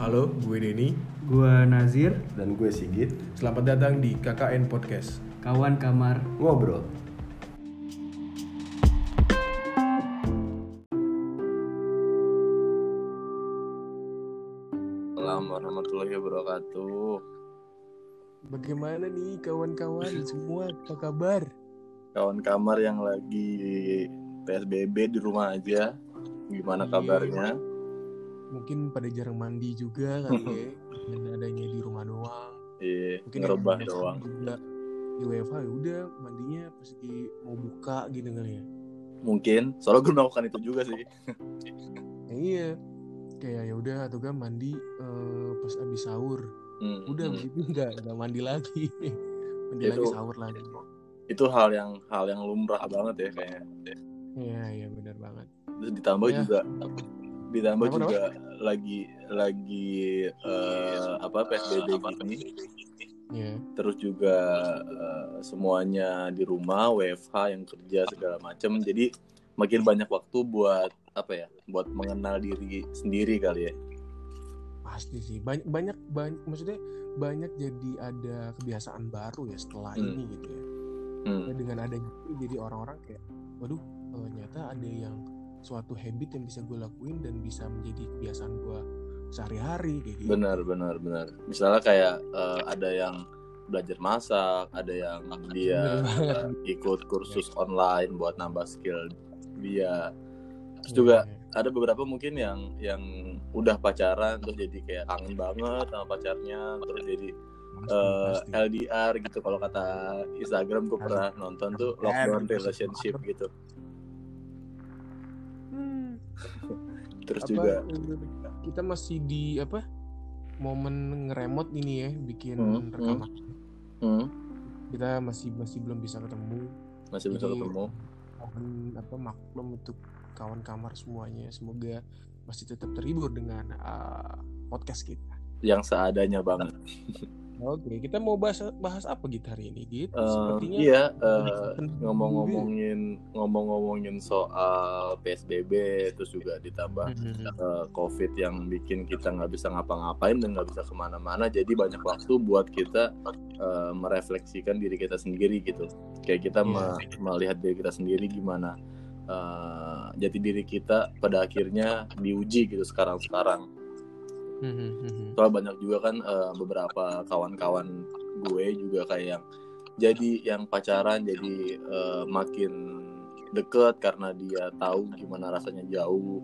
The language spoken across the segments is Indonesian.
Halo, gue Denny. Gua Nazir, Dan gue Sigit Selamat datang di KKN Podcast. kawan kamar. Ngobrol Assalamualaikum warahmatullahi wabarakatuh. Bagaimana nih kawan-kawan semua? Apa kabar? Kawan kamar yang lagi PSBB di rumah aja, gimana Iya. kabarnya? Mungkin pada jarang mandi juga kali ya. Dan adanya di rumah doang. Iya, Mungkin ngerubah doang. Juga di WFH ya udah mandinya pas lagi mau buka gitu kali ya. Mungkin, soalnya gue melakukan itu juga sih. Ya, iya. Kayak ya udah atau kan mandi eh, pas abis sahur. Hmm, Udah hmm. abis itu enggak enggak mandi lagi. mandi Itu- lagi sahur lagi. Itu hal yang hal yang lumrah banget ya kayaknya. Iya, iya benar banget. Terus ditambah Ya. juga ditambah Kenapa, juga lagi lagi eh, apa PSBB gini. Iya. terus juga eh, semuanya di rumah WFH yang kerja segala macem. Jadi makin banyak waktu buat apa ya buat mengenal diri sendiri kali ya. Pasti sih. Banyak banyak banyak maksudnya banyak jadi ada kebiasaan baru ya setelah Hmm. ini gitu ya. Hmm, dengan adanya itu jadi orang-orang kayak waduh ternyata ada yang suatu habit yang bisa gue lakuin dan bisa menjadi kebiasaan gue sehari-hari kayak gitu. Benar benar benar. Misalnya kayak eh, ada yang belajar masak ada yang dia eh, ikut kursus online buat nambah skill dia. Terus Iya, juga iya. ada beberapa mungkin yang yang udah pacaran terus jadi kayak kangen banget sama pacarnya terus jadi Pasti, eh. LDR gitu. Kalau kata Instagram gue pernah nonton tuh lockdown relationship gitu terus apa, juga eh, kita masih di apa momen ngeremot ini ya bikin Hmm, rekaman. Hmm, kita masih masih belum bisa ketemu. Masih bisa Jadi- ketemu. mohon apa maklum untuk kawan kamar semuanya. Semoga masih tetap terhibur dengan uh, podcast kita. yang seadanya banget Oke, kita mau bahas bahas apa gitu hari ini, Git? Eh, iya eh, ngomong-ngomongin ngomong-ngomongin soal PSBB terus juga ditambah eh, COVID yang bikin kita nggak bisa ngapa-ngapain dan nggak bisa ke mana-mana jadi banyak waktu buat kita eh, merefleksikan diri kita sendiri gitu kayak kita Iya. me- melihat diri kita sendiri gimana eh, jati diri kita pada akhirnya diuji gitu sekarang-sekarang Mhm, soalnya banyak juga kan eh, beberapa kawan-kawan gue juga kayak yang jadi yang pacaran jadi eh, makin deket karena dia tahu gimana rasanya jauh.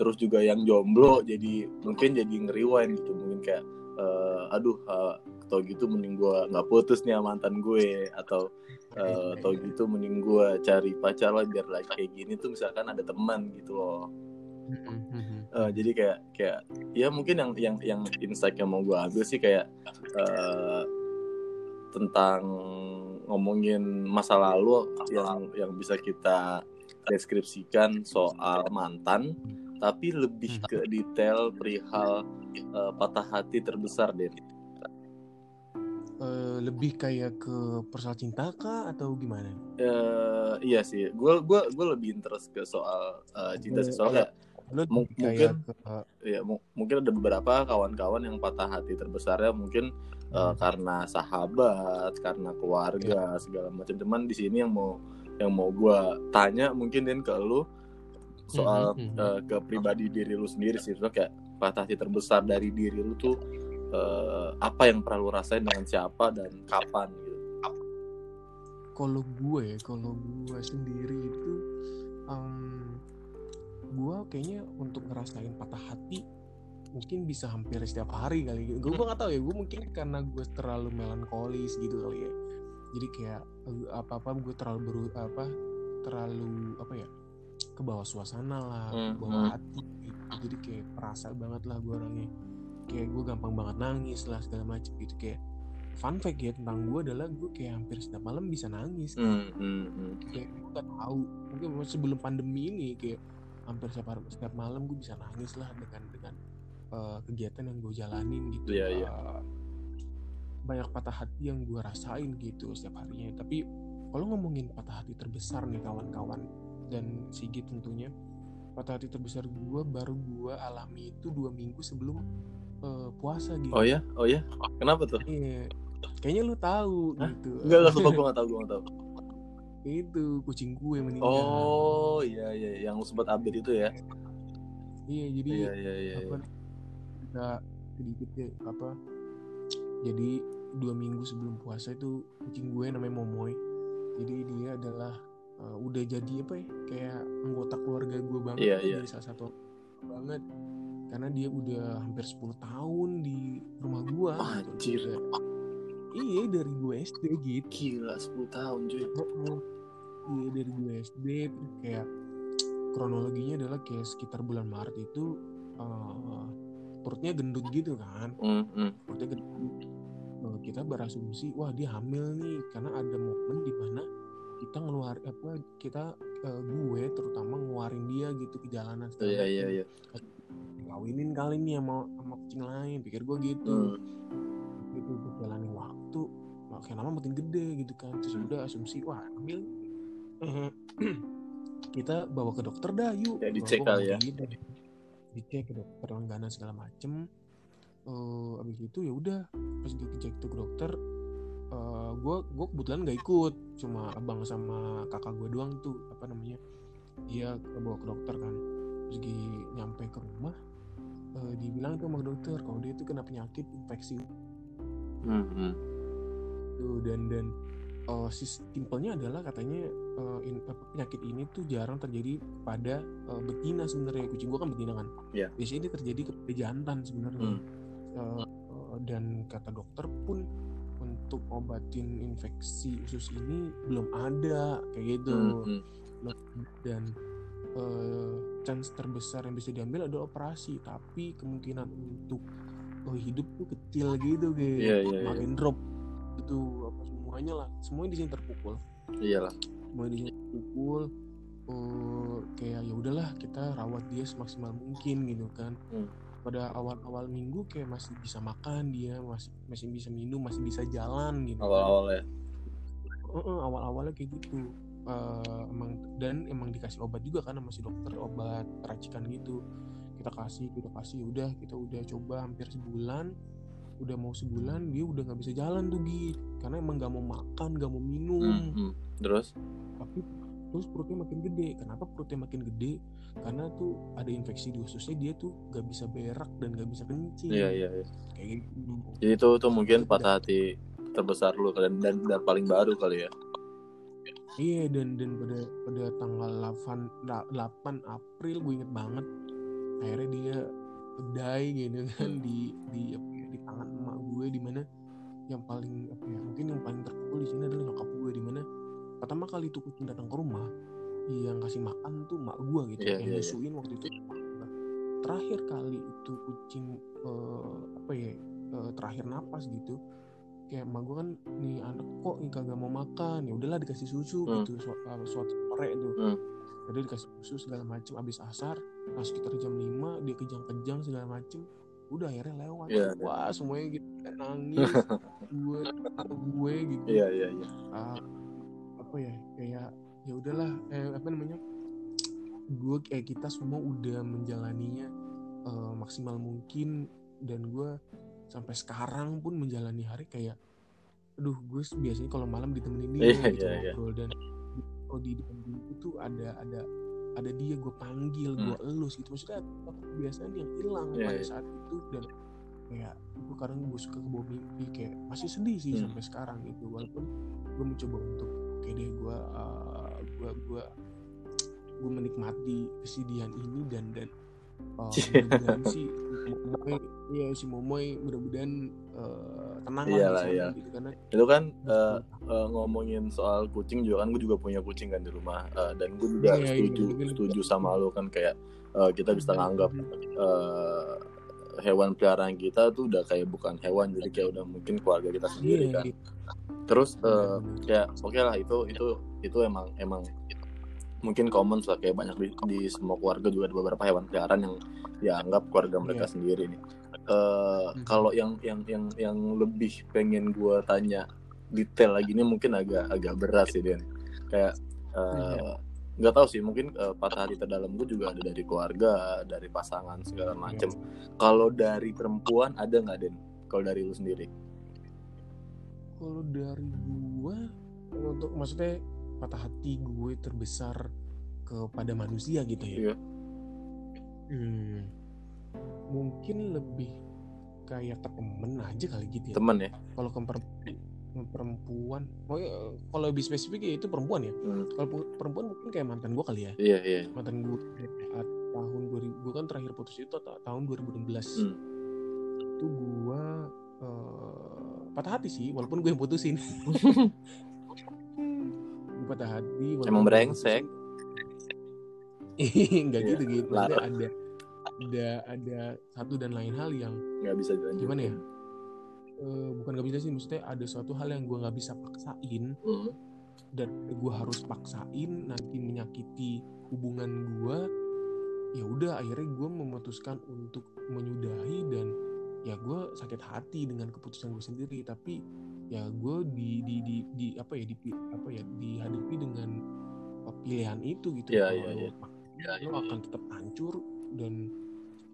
Terus juga yang jomblo jadi mungkin jadi ngeriwain gitu. Mungkin kayak eh, aduh eh, tau gitu mending gue nggak putus nih mantan gue. Atau tau gitu mending gue cari pacar lah biar lagi kayak gini tuh misalkan ada teman gitu loh Eh, jadi kayak kayak ya mungkin yang yang yang insight yang mau gue ambil sih kayak eh, tentang ngomongin masa lalu yang yang bisa kita deskripsikan soal mantan tapi lebih ke detail perihal eh, patah hati terbesar deh Eh, lebih kayak ke persoal cinta kah atau gimana? Eh, iya sih. Gue gua gue lebih interest ke soal eh, cinta sih. Soalnya Lu Mung- lebih kayak ke ya mu- mungkin ada beberapa kawan-kawan yang patah hati terbesarnya mungkin uh, Hmm. karena sahabat, karena keluarga segala macam. Cuman di sini yang mau yang mau gua tanya mungkin Den ke lu soal mhm. uh, ke pribadi diri lu sendiri sih. So, kayak patah hati terbesar dari diri lu tuh uh, apa yang pernah lu rasain dengan siapa dan kapan gitu. kalau gue kalau gue sendiri itu em, gue kayaknya untuk ngerasain patah hati mungkin bisa hampir setiap hari kali gue gue nggak tahu ya gue mungkin karena gue terlalu melankolis gitu kali ya jadi kayak apa apa gue terlalu beru apa terlalu apa ya ke bawah suasana lah ke Hmm, bawah hmm. hati gitu. jadi kayak perasa banget lah gue orangnya kayak gue gampang banget nangis lah segala macam gitu kayak fun fact ya tentang gue adalah gue kayak hampir setiap malam bisa nangis Hmm, hmm, hmm. kayak gue gak tahu mungkin sebelum pandemi ini kayak hampir setiap hari- setiap malam gue bisa nangis lah dengan dengan eh, kegiatan yang gue jalanin gitu Iya, iya. Eh, banyak patah hati yang gue rasain gitu setiap harinya tapi kalau ngomongin patah hati terbesar nih kawan-kawan dan Sigit tentunya patah hati terbesar gue baru gue alami itu dua minggu sebelum eh, puasa gitu Oh ya, oh ya, kenapa tuh? Iya. kayaknya lu tahu Hah? gitu Enggak, enggak sumpah gue gak tau, gue gak tau. Itu kucing gue meninggal Oh iya iya, yang lu sempat update itu ya? iya jadi Iya iya iya. apa kita sedikit ya apa jadi dua minggu sebelum puasa itu kucing gue namanya Momoy jadi dia adalah uh, udah jadi apa ya kayak anggota keluarga gue banget Iya, tuh, iya. jadi salah satu banget karena dia udah hampir 10 tahun di rumah gue Anjir. Iya dari gue SD gitu Gila 10 tahun cuy. Heeh. Iya dari gue SD terus kayak kronologinya adalah kayak sekitar bulan Maret itu eh, perutnya gendut gitu kan hmm. perutnya gendut Eh, kita berasumsi wah dia hamil nih karena ada momen di mana kita ngeluar apa kita eh, gue terutama ngeluarin dia gitu ke jalanan Iya iya iya. kawinin kali nih sama sama kucing lain pikir gue gitu Hmm. gitu waktu makin lama makin gede gitu kan terus Hmm. udah asumsi wah hamil Eh, kita bawa ke dokter dah yuk Ya, dicek kali ya. gitu. dicek ke dokter langganan segala macem Eh, abis itu ya udah pas dicek tuh ke dokter gue gue kebetulan nggak ikut cuma abang sama kakak gue doang tuh apa namanya dia bawa ke dokter kan terus di nyampe ke rumah eh, dibilang tuh sama dokter kalau dia tuh kena penyakit infeksi hmm. Tuh dan dan uh, simpelnya adalah katanya uh, in- penyakit ini tuh jarang terjadi pada uh, betina sebenarnya kucing gua kan betina kan Iya. biasanya dia terjadi kepada jantan sebenarnya Hmm. Uh, uh, dan kata dokter pun untuk obatin infeksi usus ini belum ada kayak gitu Hmm, hmm. dan uh, chance terbesar yang bisa diambil adalah operasi tapi kemungkinan untuk uh, hidup tuh kecil gitu kayak Iya iya iya. makin drop itu apa semuanya lah. Semuanya di sini terpukul. Iyalah. semuanya di sini terpukul. Eh, kayak ya udahlah kita rawat dia semaksimal mungkin gitu kan. Hmm. pada awal-awal minggu kayak masih bisa makan dia masih masih bisa minum masih bisa jalan gitu Awal-awal ya. Heeh, awal-awalnya kayak gitu. Eh, emang dan emang dikasih obat juga kan sama si dokter obat racikan gitu. Kita kasih kita kasih udah kita udah coba hampir sebulan udah mau sebulan dia udah nggak bisa jalan tuh Gi karena emang nggak mau makan nggak mau minum Hmm, hmm. Terus? tapi terus perutnya makin gede kenapa perutnya makin gede karena tuh ada infeksi di ususnya dia tuh nggak bisa berak dan nggak bisa kencing Iya iya iya. kayak gitu Jadi itu tuh mungkin patah hati terbesar lu dan dan, dan paling baru kali ya. Iya dan dan pada pada tanggal 8 da- 8 April gue inget banget akhirnya dia die gitu kan di di ya, di tangan emak gue di mana yang paling apa ya mungkin yang paling terpukul di sini adalah nyokap gue di mana pertama kali tuh kucing datang ke rumah yang kasih makan tuh emak gue gitu Iya, yang iya, iya. nyusuin waktu itu terakhir kali itu kucing eh, apa ya eh, terakhir napas gitu kayak emak gue kan nih anak kok nih kagak mau makan ya udahlah dikasih susu Hmm. gitu su- uh, suatu sore tuh Hmm. jadi dikasih susu segala macem abis asar nah sekitar jam 5 dia kejang-kejang segala macem udah akhirnya lewat Iya, iya. wah semuanya gitu nangis gue gue gitu Iya iya iya. Ah, apa ya kayak ya udahlah eh, apa namanya gue kayak kita semua udah menjalaninya eh, maksimal mungkin dan gue sampai sekarang pun menjalani hari kayak aduh gue biasanya kalau malam ditemenin dia Iya, gitu iya. ngobrol dan kalau di depan gue itu ada ada ada dia gue panggil gue elus gitu maksudnya kebiasaan yang hilang Iya, pada iya. saat itu dan kayak gue kadang gue suka ke bawah mimpi kayak masih sedih sih Hmm. sampai sekarang gitu walaupun gue mencoba untuk oke deh gue uh, gue gue gue menikmati kesedihan ini dan dan uh, mudah-mudahan sih Momoy iya. Si Momoy mudah-mudahan uh, tenang lah Iyalah, sana iya. gitu karena Itu kan eh, eh, ngomongin soal kucing juga kan gue juga punya kucing kan di rumah Eh, dan gue juga Iya, iya, setuju mungkin- setuju sama lo kan kayak eh, kita bisa nganggap eh, hewan peliharaan kita tuh udah kayak bukan hewan jadi kayak udah mungkin keluarga kita sendiri Iya, kan. iya. terus Benar-benar. kayak oke lah itu itu itu emang emang mungkin common lah kayak banyak di, di semua keluarga juga ada beberapa hewan peliharaan yang dianggap keluarga mereka Iya. sendiri nih Eh, Hmm. kalau yang yang yang yang lebih pengen gue tanya detail lagi ini mungkin agak agak berat sih Den kayak Iya. nggak tahu sih mungkin eh, patah hati terdalam gue juga ada dari keluarga dari pasangan segala macem kalau dari perempuan ada nggak Den kalau dari lu sendiri Kalau dari gue untuk maksudnya patah hati gue terbesar kepada manusia gitu ya. Iya. Hmm, mungkin lebih kayak ke temen aja kali gitu ya. temen ya Kalau ke perempuan, oh ya, kalau lebih spesifik ya itu perempuan ya. Hmm, Kalau pu- perempuan mungkin kayak mantan gue kali ya. iya iya Mantan gue saat tahun 2000 gue kan terakhir putus itu ta- tahun 2016. Hmm. Itu gue eh, patah hati sih, walaupun gue yang putusin. patah hati. Emang brengsek. Enggak Iya, gitu gitu. Maksudnya larut. ada ada ada satu dan lain hal yang nggak bisa dilanjutin Gimana ya? eh, bukan nggak bisa sih maksudnya ada suatu hal yang gue nggak bisa paksain Hmm, dan gue harus paksain nanti menyakiti hubungan gue ya udah akhirnya gue memutuskan untuk menyudahi dan ya gue sakit hati dengan keputusan gue sendiri tapi ya gue di di di, di apa ya di apa ya dihadapi dengan pilihan itu gitu Iya, Kalau lo iya. paksain, Iya, lo akan tetap hancur dan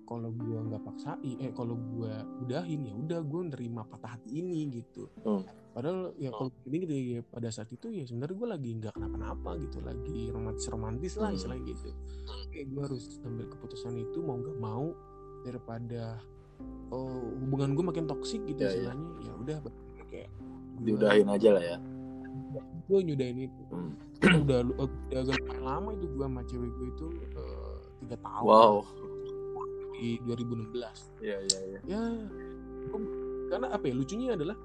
kalau gue nggak paksain eh kalau gue udahin ya udah gue nerima patah hati ini gitu Hmm. padahal ya kalau ini gitu ya pada saat itu ya sebenarnya gue lagi nggak kenapa-napa gitu lagi romantis romantis lah Hmm. istilahnya gitu kayak gue harus ambil keputusan itu mau nggak mau daripada oh, hubungan gue makin toksik gitu Iya, iya. istilahnya ya udah kayak diudahin aja lah ya. Gue nyudahin itu. Hmm. udah udah agak lama itu gue sama cewek gue itu eh, tiga tahun. Wow. Di 2016 iya iya iya. Ya gua- karena apa ya lucunya adalah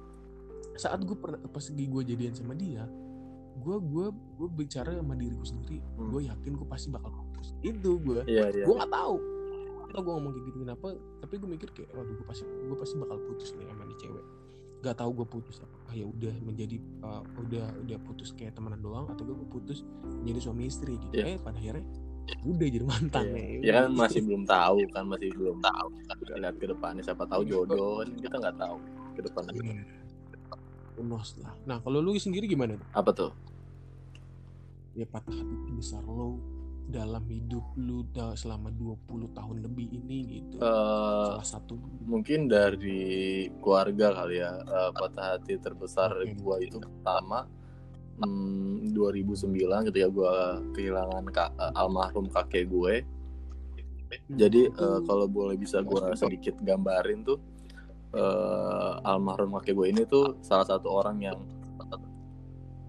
saat gue pernah pas gue jadian sama dia gue gue gue bicara sama diriku sendiri. Hmm. gue yakin gue pasti bakal putus itu gue iya iya. Gue nggak tahu. Atau gue ngomong kayak gitu kenapa tapi gue mikir kayak waduh gue pasti gue pasti bakal putus nih sama nih cewek. Gak tahu gue putus apakah ya udah menjadi uh, udah udah putus kayak temenan doang atau gue putus menjadi suami istri gitu Iya. eh pada akhirnya udah jadi mantan Iya. nih ya kan masih belum tahu kan masih belum tahu kita lihat ke depannya siapa tahu jodoh kan kita nggak tahu ke depannya Iya. unos lah nah kalau lu sendiri gimana tuh? apa tuh ya patah hati terbesar lo dalam hidup lu selama 20 tahun lebih ini gitu. Eh, salah satu. mungkin dari keluarga kali ya eh, patah hati terbesar Oke. gua itu pertama hmm, 2009 ketika gua kehilangan ka- eh, almarhum kakek gue. Jadi eh, kalau boleh bisa gua sedikit gambarin tuh eh, almarhum kakek gue ini tuh salah satu orang yang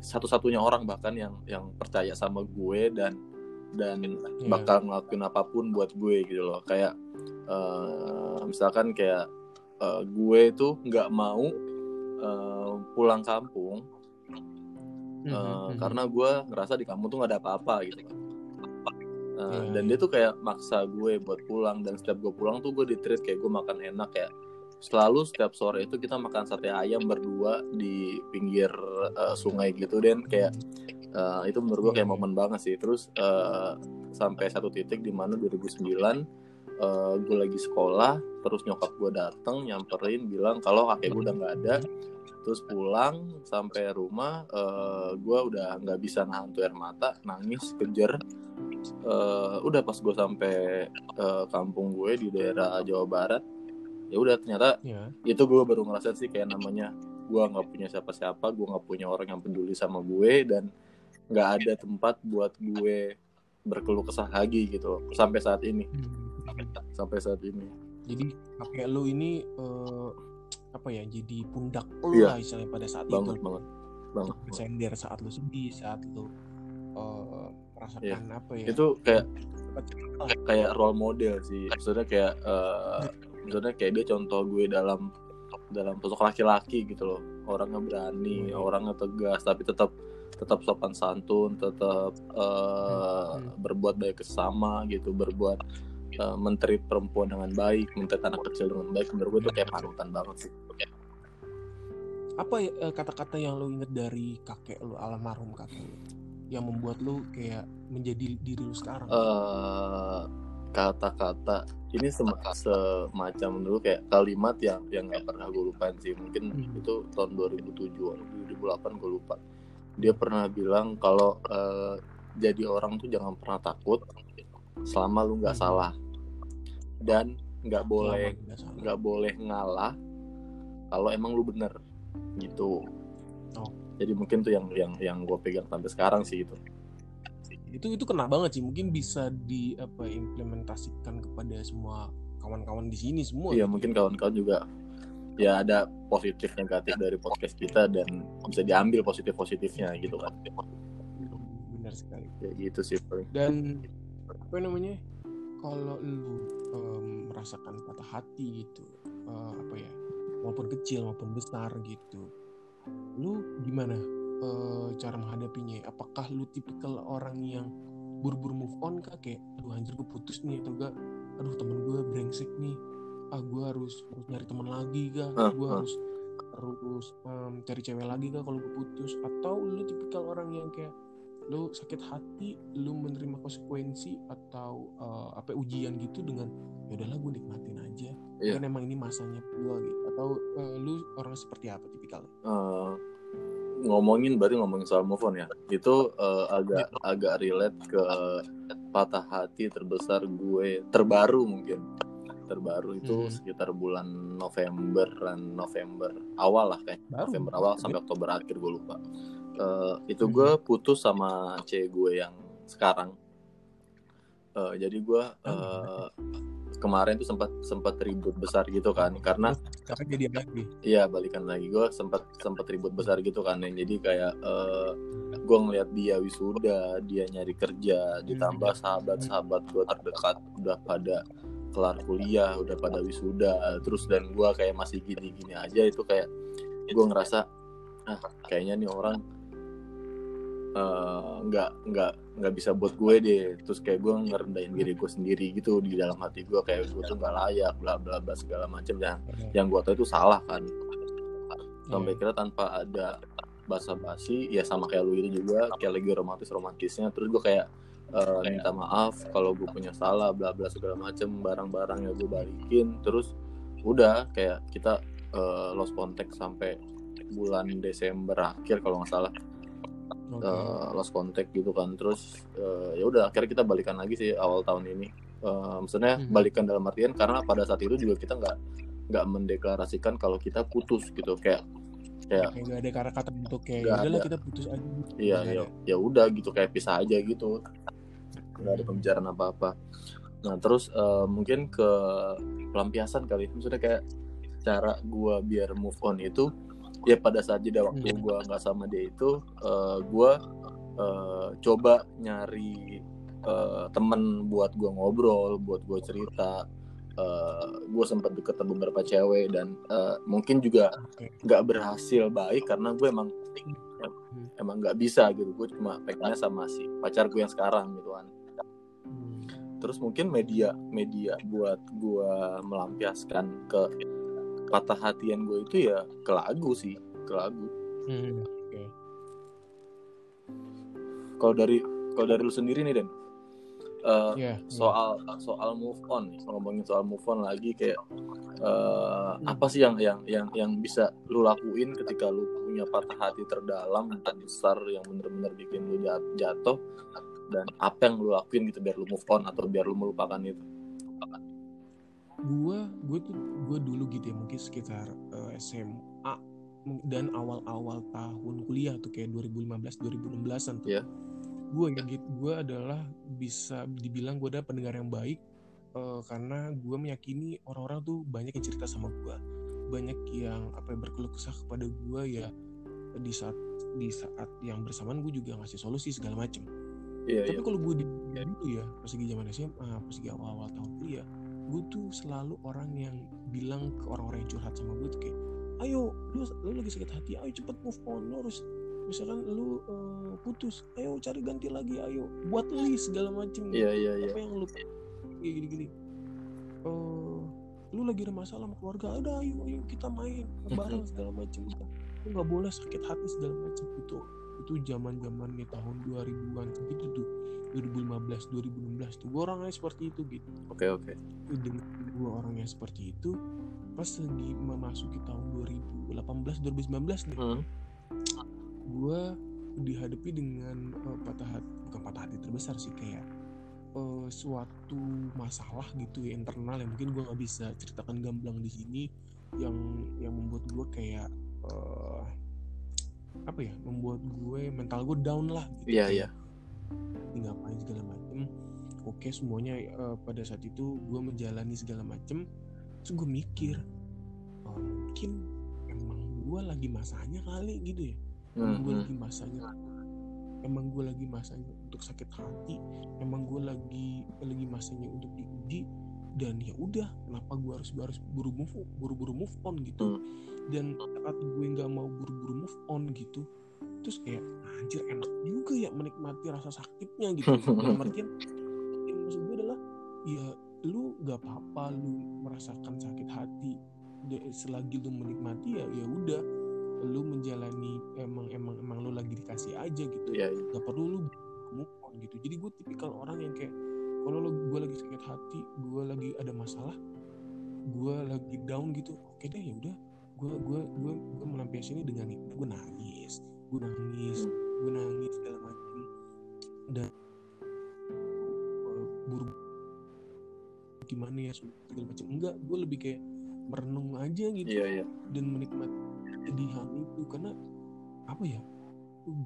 satu-satunya orang bahkan yang yang percaya sama gue dan dan Iya. bakal ngelakuin apa pun buat gue gitu loh kayak eh, misalkan kayak eh, gue tuh nggak mau eh, pulang kampung Mhm, eh, mhm. karena gue ngerasa di kampung tuh nggak ada apa-apa gitu Eh, Iya, dan iya. dia tuh kayak maksa gue buat pulang dan setiap gue pulang tuh gue di treat kayak gue makan enak ya selalu setiap sore itu kita makan sate ayam berdua di pinggir eh, sungai gitu dan kayak eh, itu menurut gue kayak Iya. momen banget sih. Terus eh, sampai satu titik di mana 2009 eh, gue lagi sekolah terus nyokap gue dateng nyamperin bilang kalau kakek gue udah nggak ada terus pulang sampai rumah eh, gue udah nggak bisa nahan tuh air mata nangis kejer. Eh, udah pas gue sampai eh, kampung gue di daerah Jawa Barat ya udah ternyata ya itu gue baru ngerasain sih kayak namanya gue nggak punya siapa-siapa gue nggak punya orang yang peduli sama gue dan nggak ada tempat buat gue berkeluh kesah lagi gitu sampai saat ini. Mhm. sampai saat ini. Jadi kakek lu ini eh, apa ya jadi pundak lu Iya. lah istilahnya pada saat banget itu. banget banget sender saat lu sedih saat lu eh, merasakan apa ya? Itu kayak kayak role model sih. Maksudnya kayak eh, maksudnya kayak dia contoh gue dalam dalam sosok laki-laki gitu loh. Orangnya berani Hmm. orangnya tegas tapi tetap tetap sopan santun tetap eh, Hmm. berbuat baik ke sesama gitu berbuat eh, menteri perempuan dengan baik menteri anak kecil dengan baik menurut gue itu kayak panutan banget sih apa ya kata-kata yang lu inget dari kakek lu almarhum kakek lu yang membuat lu kayak menjadi diri lu sekarang eh kata-kata ini sem- semacam dulu kayak kalimat yang yang nggak pernah gue lupain sih mungkin Hmm. itu tahun 2007 atau 2008 gue lupa dia pernah bilang kalau eh, jadi orang tuh jangan pernah takut selama lu nggak Hmm. salah dan nggak boleh nggak boleh ngalah kalau emang lu bener gitu Oh. jadi mungkin tuh yang yang yang gue pegang sampai sekarang sih itu itu itu kena banget sih mungkin bisa di apa implementasikan kepada semua kawan-kawan di sini semua iya gitu. mungkin kawan-kawan juga ya ada positif negatif dari podcast kita dan bisa diambil positif positifnya gitu kan. Benar sekali. Ya gitu sih paling. dan apa namanya kalau lu em, merasakan patah hati gitu eh, apa ya walaupun kecil maupun besar gitu lu gimana eh, cara menghadapinya? Apakah lu tipikal orang yang buru-buru move on kah? Kayak aduh anjir gue putus nih atau enggak? Aduh temen gue brengsek nih ah gue harus harus nyari teman lagi kah? Ah, gue ah. harus harus em, cari cewek lagi kah kalau gue putus? Atau lu tipikal orang yang kayak lu sakit hati lu menerima konsekuensi atau eh, apa ujian gitu dengan ya udahlah gue nikmatin aja. Iya. kan emang ini masanya gue gitu. Atau eh, lu orang seperti apa tipikalnya? Eh, ngomongin berarti ngomongin soal move on ya? Itu eh, agak Iya. agak relate ke patah hati terbesar gue terbaru mungkin terbaru itu Hmm. sekitar bulan November dan November awal lah kayak Baru. November awal sampai Oktober akhir gue lupa. Eh, itu Hmm. gue putus sama cewek gue yang sekarang. Eh, jadi gue eh, kemarin tuh sempat sempat ribut besar gitu kan karena sekarang jadi lagi? Iya balikan lagi. Gue sempat sempat ribut besar gitu kan yang jadi kayak eh gue ngeliat dia wisuda dia nyari kerja ditambah sahabat-sahabat gue terdekat udah pada kelar kuliah udah pada wisuda terus dan gue kayak masih gini-gini aja itu kayak gue ngerasa ah kayaknya nih orang eh, nggak nggak nggak bisa buat gue deh. Terus kayak gue ngerendahin diri gue sendiri gitu di dalam hati gue kayak gue tuh nggak layak bla bla bla segala macam dan yang gue tahu itu salah kan. Sampai Iya. kira tanpa ada basa-basi ya sama kayak lu itu juga kayak lagi romantis romantisnya terus gue kayak eh, minta maaf kalau gue punya salah bla bla segala macem barang-barang yang gue balikin. Terus udah kayak kita eh, lost contact sampai bulan Desember akhir kalau nggak salah. Oke. eh, lost contact gitu kan. Terus eh, ya udah akhirnya kita balikan lagi sih awal tahun ini. Eh, maksudnya Mhm. balikan dalam artian karena pada saat itu juga kita nggak nggak mendeklarasikan kalau kita putus gitu. Kayak kayak kayak gak ada kata-kata untuk kayak Nggak udahlah kita putus aja. Gitu. iya Nggak ya ya udah gitu kayak pisah aja gitu nggak ada pembicaraan apa apa nah terus eh, mungkin ke pelampiasan kali maksudnya kayak cara gua biar move on itu ya pada saat jeda waktu Hmm. gua nggak sama dia itu eh, gua eh, coba nyari eh, temen buat gua ngobrol buat gua cerita. Gue sempat deket sama beberapa cewek dan eh, mungkin juga nggak berhasil baik karena gue emang emang nggak bisa gitu. Gue cuma pengennya sama si pacar gue yang sekarang gitu kan. Hmm. Terus mungkin media media buat gue melampiaskan ke patah hatian gue itu ya ke lagu sih ke lagu Hmm. Kalau dari kalau dari lu sendiri nih Den eh, Iya. soal soal move on ngomongin soal move on lagi kayak eh, apa sih yang yang yang yang bisa lu lakuin ketika lu punya patah hati terdalam terbesar yang bener-bener bikin lu jat- jatuh dan apa yang lu lakuin gitu biar lu move on atau biar lu melupakan itu? Gue gue tuh gue dulu gitu ya mungkin sekitar eh, SMA dan awal-awal tahun kuliah tuh kayak 2015 2016an tuh. Iya. gue ya gitu gue adalah bisa dibilang gue adalah pendengar yang baik eh, karena gue meyakini orang-orang tuh banyak yang cerita sama gue banyak yang apa ya, berkeluh kesah kepada gue ya di saat di saat yang bersamaan gue juga ngasih solusi segala macem iya tapi iya kalau gue di dari dulu ya pas lagi zaman SMA pas lagi awal-awal tahun kuliah gue tuh selalu orang yang bilang ke orang-orang yang curhat sama gue tuh kayak ayo lu, lu lagi sakit hati ayo cepet move on lu harus misalkan lu eh, putus ayo cari ganti lagi ayo buat list segala macem. Iya iya iya. Apa yang lu gini-gini. Eh, lu lagi ada masalah sama keluarga udah ayo ayo kita main bareng segala macem. Lu nggak boleh sakit hati segala macem itu itu zaman zaman nih tahun 2000-an gitu tuh. 2015 2016 tuh. Gue orangnya seperti itu gitu. Oke oke. Dengan gue orangnya seperti itu pas lagi memasuki tahun 2018 2019 nih Hmm. gue dihadapi dengan eh, patah hati bukan patah hati terbesar sih kayak eh, suatu masalah gitu ya internal yang mungkin gue nggak bisa ceritakan gamblang di sini yang yang membuat gue kayak eh, apa ya membuat gue mental gue down lah gitu Iya, iya. "Ini ngapain segala macem. Oke semuanya eh, pada saat itu gue menjalani segala macem. Terus gue mikir oh, mungkin emang gue lagi masanya kali gitu ya. Emang gue Hmm, lagi masanya emang gue lagi masanya untuk sakit hati. Emang gue lagi lagi masanya untuk diuji. Dan ya udah kenapa gue harus harus buru move buru-buru move on gitu. Hmm. Dan saat gue nggak mau buru-buru move on gitu terus kayak anjir enak juga ya menikmati rasa sakitnya gitu. Dalam artian yang maksud gue adalah ya lu nggak apa-apa lu merasakan sakit hati selagi lu menikmati ya ya udah. Lu menjalani emang emang emang lu lagi dikasih aja gitu. Iya, iya. nggak perlu lu move on gitu. Jadi gue tipikal orang yang kayak kalau lu gue lagi sakit hati gue lagi ada masalah gue lagi down gitu oke deh ya udah gue gue gue gue melampiasi ini dengan gue nangis gue nangis gue nangis segala macam. Dan buru gimana ya segala macam. Enggak gue lebih kayak merenung aja gitu Iya, iya. dan menikmati kesedihan itu. Karena apa ya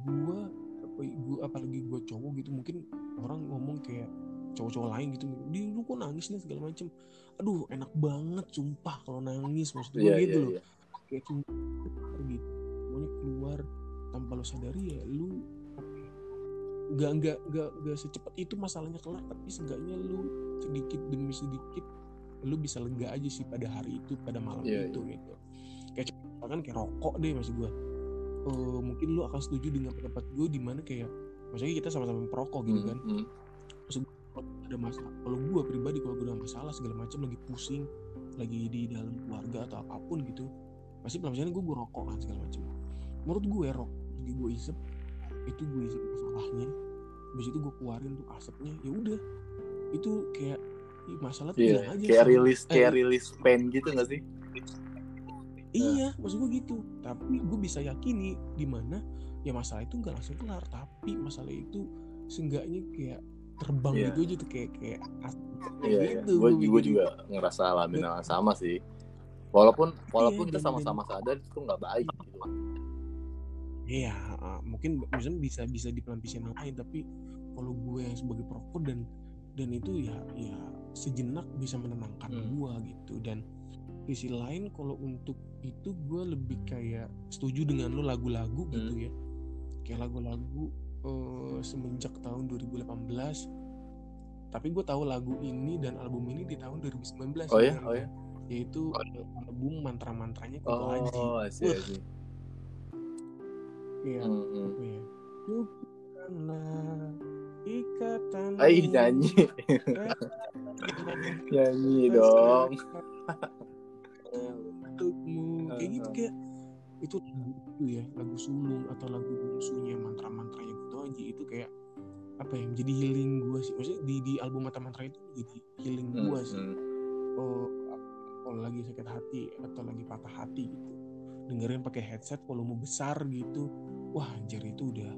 gua apa gua apalagi gua cowok gitu mungkin orang ngomong kayak cowok-cowok lain gitu di lu kok nangis nih segala macem aduh enak banget sumpah kalau nangis maksud gue Iya, gitu iya, loh. iya. Kayak sumpah gitu. Semuanya keluar tanpa lo sadari ya lu nggak nggak nggak nggak secepat itu masalahnya kelar tapi seenggaknya lu sedikit demi sedikit lu bisa lega aja sih pada hari itu pada malam Iya, itu gitu. Kayak misalkan kayak rokok deh maksud gue Eh, mungkin lu akan setuju dengan pendapat gue di mana kayak maksudnya kita sama-sama perokok gitu kan. Hmm. kalau ada masalah kalau gue pribadi kalau gue ada masalah segala macam lagi pusing lagi di dalam keluarga atau apa pun gitu pasti pelan gue gue rokok kan segala macam menurut gue rokok lagi gue isep itu gue isep masalahnya habis itu gue keluarin tuh asapnya ya udah itu kayak ih, masalah tuh hilang aja kayak rilis Eh, kayak rilis pen gitu gak sih? Iya, maksud gue gitu. Tapi gue bisa yakini di mana ya masalah itu nggak langsung kelar, tapi masalah itu seenggaknya kayak terbang Iya. gitu aja tuh kayak kayak asap Iya, iya. gitu. Gue gua juga bikin. juga ngerasa alamin hal sama sih. Walaupun walaupun Iya, kita sama-sama sadar itu nggak baik gitu. Iya, uh, mungkin misalnya bisa bisa dipelampiasin yang lain, tapi kalau gue yang sebagai perokok dan dan itu ya ya sejenak bisa menenangkan Hmm. gue gitu dan sisi lain kalau untuk itu gue lebih kayak setuju dengan lo lagu-lagu gitu Hmm. ya kayak lagu-lagu eh, semenjak tahun 2018 tapi gue tahu lagu ini dan album ini di tahun 2019 Oh ya, ya, oh ya. Yaitu album mantra-mantranya Kunto Aji Oh, Wah. asyik. Iya, Hmm, hmm. apa ya? Lupakanlah ikatan. Aih nyanyi, nyanyi dong. Untukmu kayak gitu kayak itu lagu itu ya lagu sulung atau lagu bungsunya mantra-mantranya gitu aja itu kayak apa ya menjadi healing gue sih maksudnya di di album mantra-mantra itu jadi healing gue sih hmm. oh kalau lagi sakit hati atau lagi patah hati gitu. Dengerin pakai headset volume besar gitu. Wah anjir itu udah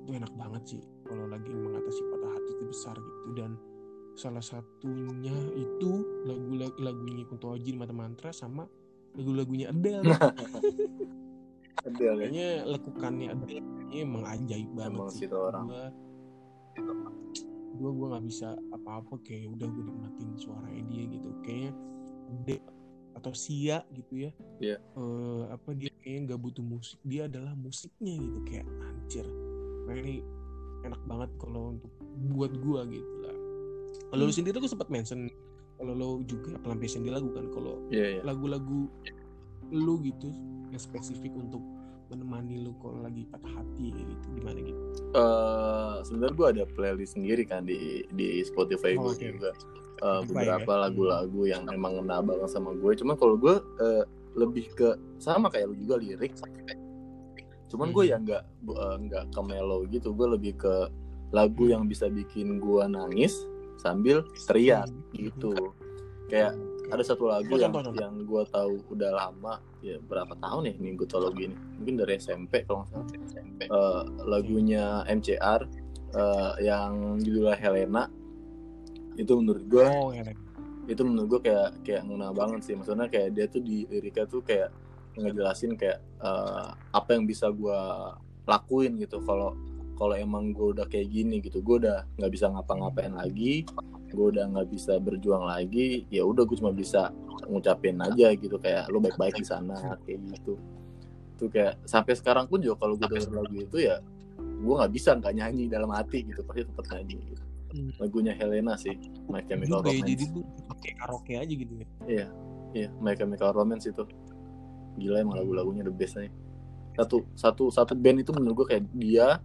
itu enak banget sih kalau lagi mengatasi patah hati itu besar gitu. Dan salah satunya itu lagu lagunya Kunto Aji Mata Mantra sama lagu-lagunya Adele. Adele ya. kayaknya lekukannya Adele ini emang ajaib banget Emang sih. sih itu orang. gua gua gua nggak bisa apa-apa kayak udah gue nikmatin suaranya dia gitu. Kayaknya Adele atau Sia gitu ya Iya. Eh, apa dia kayaknya nggak butuh musik dia adalah musiknya gitu kayak anjir nah, ini enak banget kalau untuk buat gua gitu lah kalau lu Hmm. sendiri tuh sempat mention kalau lo juga pelampiasan di lagu kan kalau Iya, iya. lagu-lagu lu gitu yang spesifik untuk menemani lu kalau lagi patah hati kayak gitu gimana gitu Eh, sebenarnya gue ada playlist sendiri kan di di Spotify Oh, gue oke. juga Spotify beberapa ya? lagu-lagu yang emang ngena banget sama gue cuman kalau gue eh, lebih ke sama kayak lu juga lirik cuman gue Hmm. ya nggak eh, nggak ke mellow gitu gue lebih ke lagu Hmm. yang bisa bikin gue nangis sambil teriak Hmm. gitu kayak ada satu lagu Oh, yang contoh, yang gue tahu udah lama ya berapa tahun ya tahu lagu ini. Mungkin dari SMP kalau nggak salah. SMP Eh, lagunya MCR eh, yang judulnya Helena. Itu menurut gue oh itu menurut gue kayak kayak ngena banget sih. Maksudnya kayak dia tuh di liriknya tuh kayak ngejelasin kayak eh, apa yang bisa gue lakuin gitu. Kalau kalau emang gue udah kayak gini gitu gue udah nggak bisa ngapa-ngapain lagi gue udah nggak bisa berjuang lagi ya udah gue cuma bisa ngucapin aja gitu kayak lo baik-baik di sana kayak gitu tuh kayak sampai sekarang pun juga kalau gue denger lagu itu ya gue nggak bisa nggak nyanyi dalam hati gitu pasti tetap nyanyi gitu. Hmm. lagunya Helena sih My Chemical ya Romance jadi pakai karaoke aja gitu ya Iya, iya, My Chemical Romance itu. Gila emang lagu-lagunya the best nih. Satu satu satu band itu menurut gue kayak dia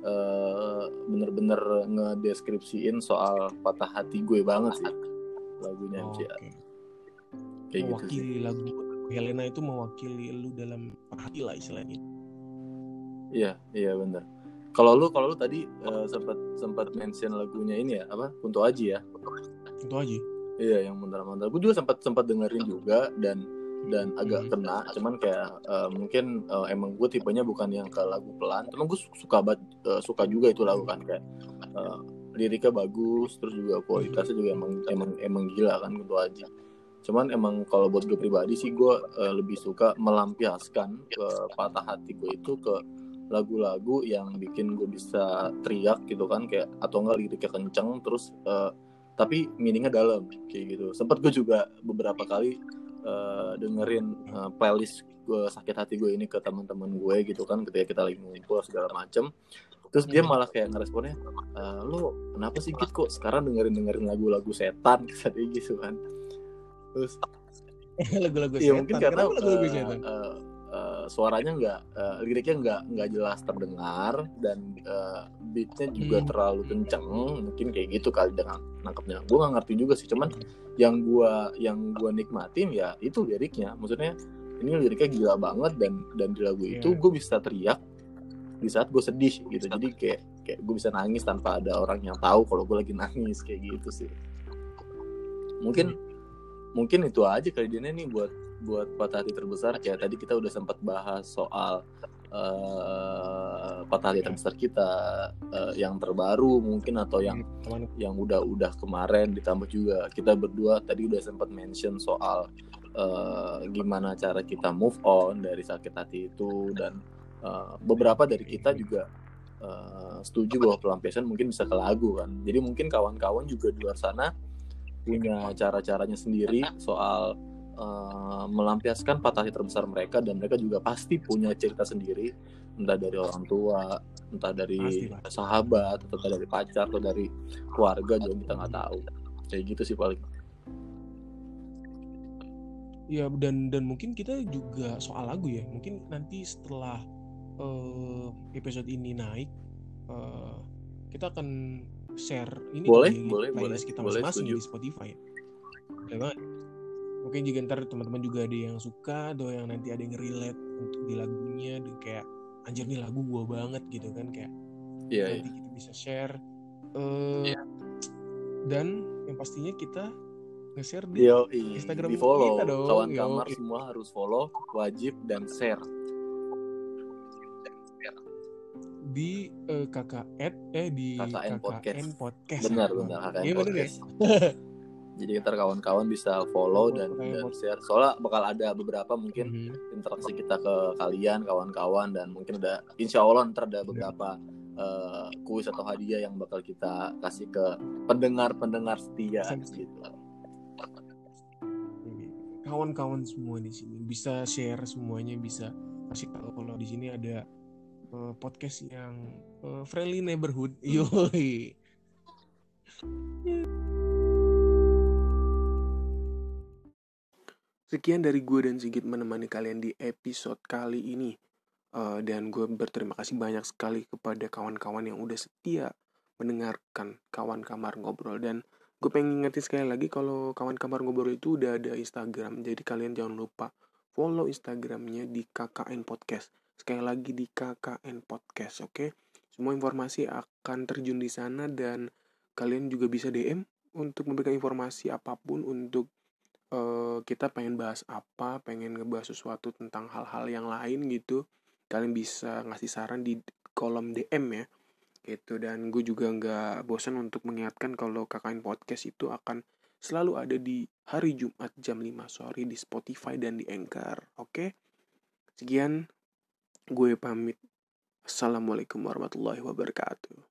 eh, bener-bener ngedeskripsiin soal patah hati gue banget sih lagunya Oh, oke. Kayak gitu sih. mewakili lagu Helena itu mewakili lu dalam hati lah istilahnya Iya, iya bener. Kalau lu kalau lu tadi eh, sempat sempat mention lagunya ini ya apa? Kunto Aji ya. itu aja Iya, yang mantar-mantar. Gue juga sempat sempat dengerin juga dan dan agak Hmm. kena. Cuman kayak eh, mungkin eh, emang gue tipenya bukan yang ke lagu pelan. Cuman gue suka banget eh, suka juga itu lagu kan kayak eh, liriknya bagus, terus juga kualitasnya juga emang emang emang gila kan Kunto Aji. Cuman emang kalau buat gue pribadi sih gue eh, lebih suka melampiaskan ke patah hati gue itu ke lagu-lagu yang bikin gue bisa teriak gitu kan kayak atau enggak liriknya kenceng terus eh, tapi meaningnya dalam kayak gitu sempat gue juga beberapa kali eh, dengerin eh, playlist gue sakit hati gue ini ke teman-teman gue gitu kan ketika kita lagi ngumpul segala macem. Terus dia malah kayak ngeresponnya "Eh, lo kenapa sih gitu kok sekarang dengerin dengerin lagu-lagu setan? Katanya gitu kan. Terus lagu-lagu Iya setan? mungkin karena lagu-lagu setan? eh, eh, suaranya nggak eh, liriknya nggak nggak jelas terdengar dan eh, beatnya juga Hmm. terlalu kenceng mungkin kayak gitu kali dengan nangkepnya. Gue nggak ngerti juga sih cuman yang gua yang gua nikmatin ya itu liriknya. Maksudnya ini liriknya gila banget dan dan di lagu itu Iya. gue bisa teriak di saat gue sedih gitu. Jadi kayak kayak gue bisa nangis tanpa ada orang yang tahu kalau gue lagi nangis kayak gitu sih. Mungkin mungkin itu aja kali dia nih buat buat patah hati terbesar kayak tadi kita udah sempat bahas soal eh, patah hati terbesar kita eh, yang terbaru mungkin atau yang teman yang udah-udah kemarin ditambah juga. Kita berdua tadi udah sempat mention soal eh, gimana cara kita move on dari sakit hati itu dan eh, beberapa dari kita juga eh, setuju bahwa pelampiasan mungkin bisa ke lagu kan. Jadi mungkin kawan-kawan juga di luar sana punya cara-caranya sendiri soal eh, melampiaskan patah hati terbesar mereka dan mereka juga pasti punya cerita sendiri entah dari orang tua entah dari Pasti sahabat atau entah dari pacar atau dari keluarga juga kita nggak tahu. Kayak gitu sih paling. Ya dan dan mungkin kita juga soal lagu ya. Mungkin nanti setelah eh, episode ini naik eh, kita akan share ini Boleh, di boleh, boleh, kita boleh, masing-masing di Spotify. Boleh banget. Mungkin juga ntar teman-teman juga ada yang suka atau yang nanti ada yang relate untuk di lagunya dan kayak anjir nih lagu gua banget gitu kan kayak iya nanti kita bisa share eh, dan yang pastinya kita nge-share di Yo, Instagram di follow kita dong, kawan yo. kamar semua harus follow wajib dan share di eh, KKN eh di KKN KKN, Podcast. Podcast. benar benar KKN ya? jadi ntar kawan-kawan bisa follow dan, dan share soalnya bakal ada beberapa mungkin Mhm. interaksi kita ke kalian kawan-kawan dan mungkin ada insya Allah ntar ada beberapa eh, kuis atau hadiah yang bakal kita kasih ke pendengar-pendengar setia gitu. Kawan-kawan semua di sini bisa share semuanya bisa kasih tahu kalau di sini ada eh, podcast yang eh, friendly neighborhood. Yoi. Sekian dari gue dan Sigit menemani kalian di episode kali ini. Eh, dan gue berterima kasih banyak sekali kepada kawan-kawan yang udah setia mendengarkan kawan kamar ngobrol. Dan gue pengen ngingetin sekali lagi kalau kawan kamar ngobrol itu udah ada Instagram. Jadi kalian jangan lupa follow Instagramnya di KKN Podcast. Sekali lagi di KKN Podcast, oke? Semua informasi akan terjun di sana dan kalian juga bisa DM untuk memberikan informasi apa pun untuk eh, kita pengen bahas apa pengen ngebahas sesuatu tentang hal-hal yang lain gitu. Kalian bisa ngasih saran di kolom DM ya gitu. Dan gue juga nggak bosan untuk mengingatkan kalau KKN podcast itu akan selalu ada di hari Jumat jam 5 sore di Spotify dan di Anchor oke? Sekian gue pamit. Assalamualaikum warahmatullahi wabarakatuh